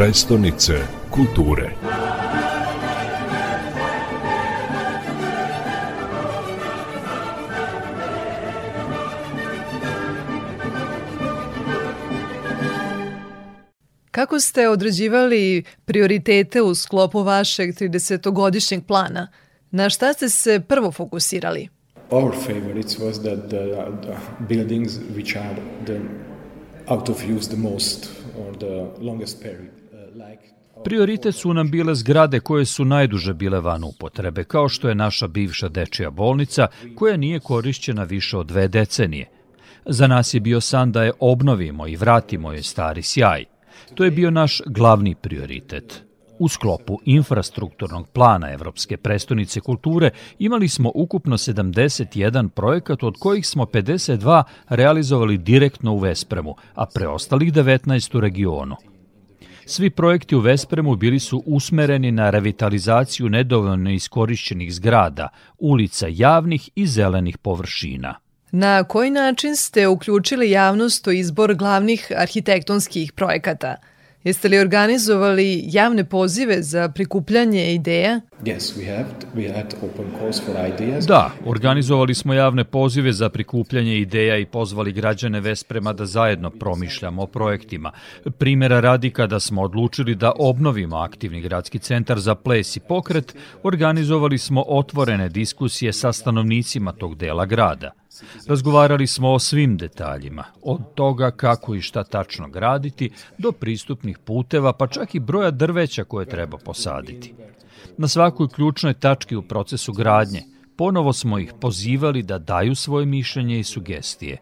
prestonice kulture. Kako ste određivali prioritete u sklopu vašeg 30-godišnjeg plana? Na šta ste se prvo fokusirali? Our favorites was that the, the buildings which are the out of use the most or the longest period. Uh, Prioritet su nam bile zgrade koje su najduže bile van upotrebe, kao što je naša bivša dečija bolnica, koja nije korišćena više od dve decenije. Za nas je bio san da je obnovimo i vratimo je stari sjaj. To je bio naš glavni prioritet. U sklopu infrastrukturnog plana Evropske prestonice kulture imali smo ukupno 71 projekat, od kojih smo 52 realizovali direktno u Vespremu, a preostalih 19 u regionu. Svi projekti u Vespremu bili su usmereni na revitalizaciju nedovoljno iskorišćenih zgrada, ulica javnih i zelenih površina. Na koji način ste uključili javnost u izbor glavnih arhitektonskih projekata? Jeste li organizovali javne pozive za prikupljanje ideja? Yes, we have. We had open calls for ideas. Da, organizovali smo javne pozive za prikupljanje ideja i pozvali građane Vesprema da zajedno promišljamo o projektima. Primera radi kada smo odlučili da obnovimo aktivni gradski centar za ples i pokret, organizovali smo otvorene diskusije sa stanovnicima tog dela grada. Razgovarali smo o svim detaljima, od toga kako i šta tačno graditi, do pristupnih puteva, pa čak i broja drveća koje treba posaditi. Na svakoj ključnoj tački u procesu gradnje ponovo smo ih pozivali da daju svoje mišljenje i sugestije.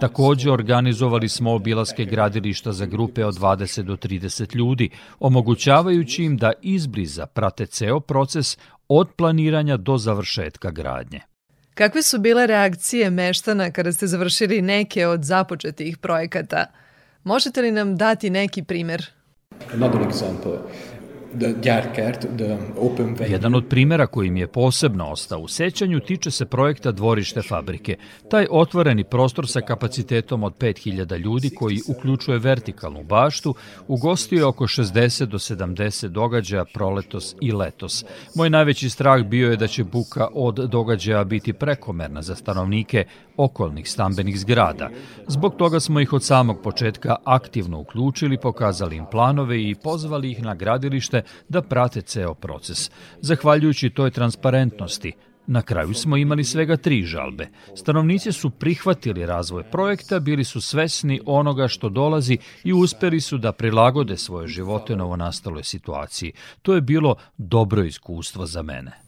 Takođe organizovali smo obilaske gradilišta za grupe od 20 do 30 ljudi, omogućavajući im da izbliza prate ceo proces od planiranja do završetka gradnje. Kakve su bile reakcije meštana kada ste završili neke od započetih projekata? Možete li nam dati neki primer? Another example. Jedan od primera koji mi je posebno ostao u sećanju tiče se projekta Dvorište fabrike. Taj otvoreni prostor sa kapacitetom od 5000 ljudi koji uključuje vertikalnu baštu, ugostio je oko 60 do 70 događaja proletos i letos. Moj najveći strah bio je da će buka od događaja biti prekomerna za stanovnike okolnih stambenih zgrada. Zbog toga smo ih od samog početka aktivno uključili, pokazali im planove i pozvali ih na gradilište da prate ceo proces. Zahvaljujući toj transparentnosti, Na kraju smo imali svega tri žalbe. Stanovnici su prihvatili razvoj projekta, bili su svesni onoga što dolazi i uspeli su da prilagode svoje živote novonastaloj situaciji. To je bilo dobro iskustvo za mene.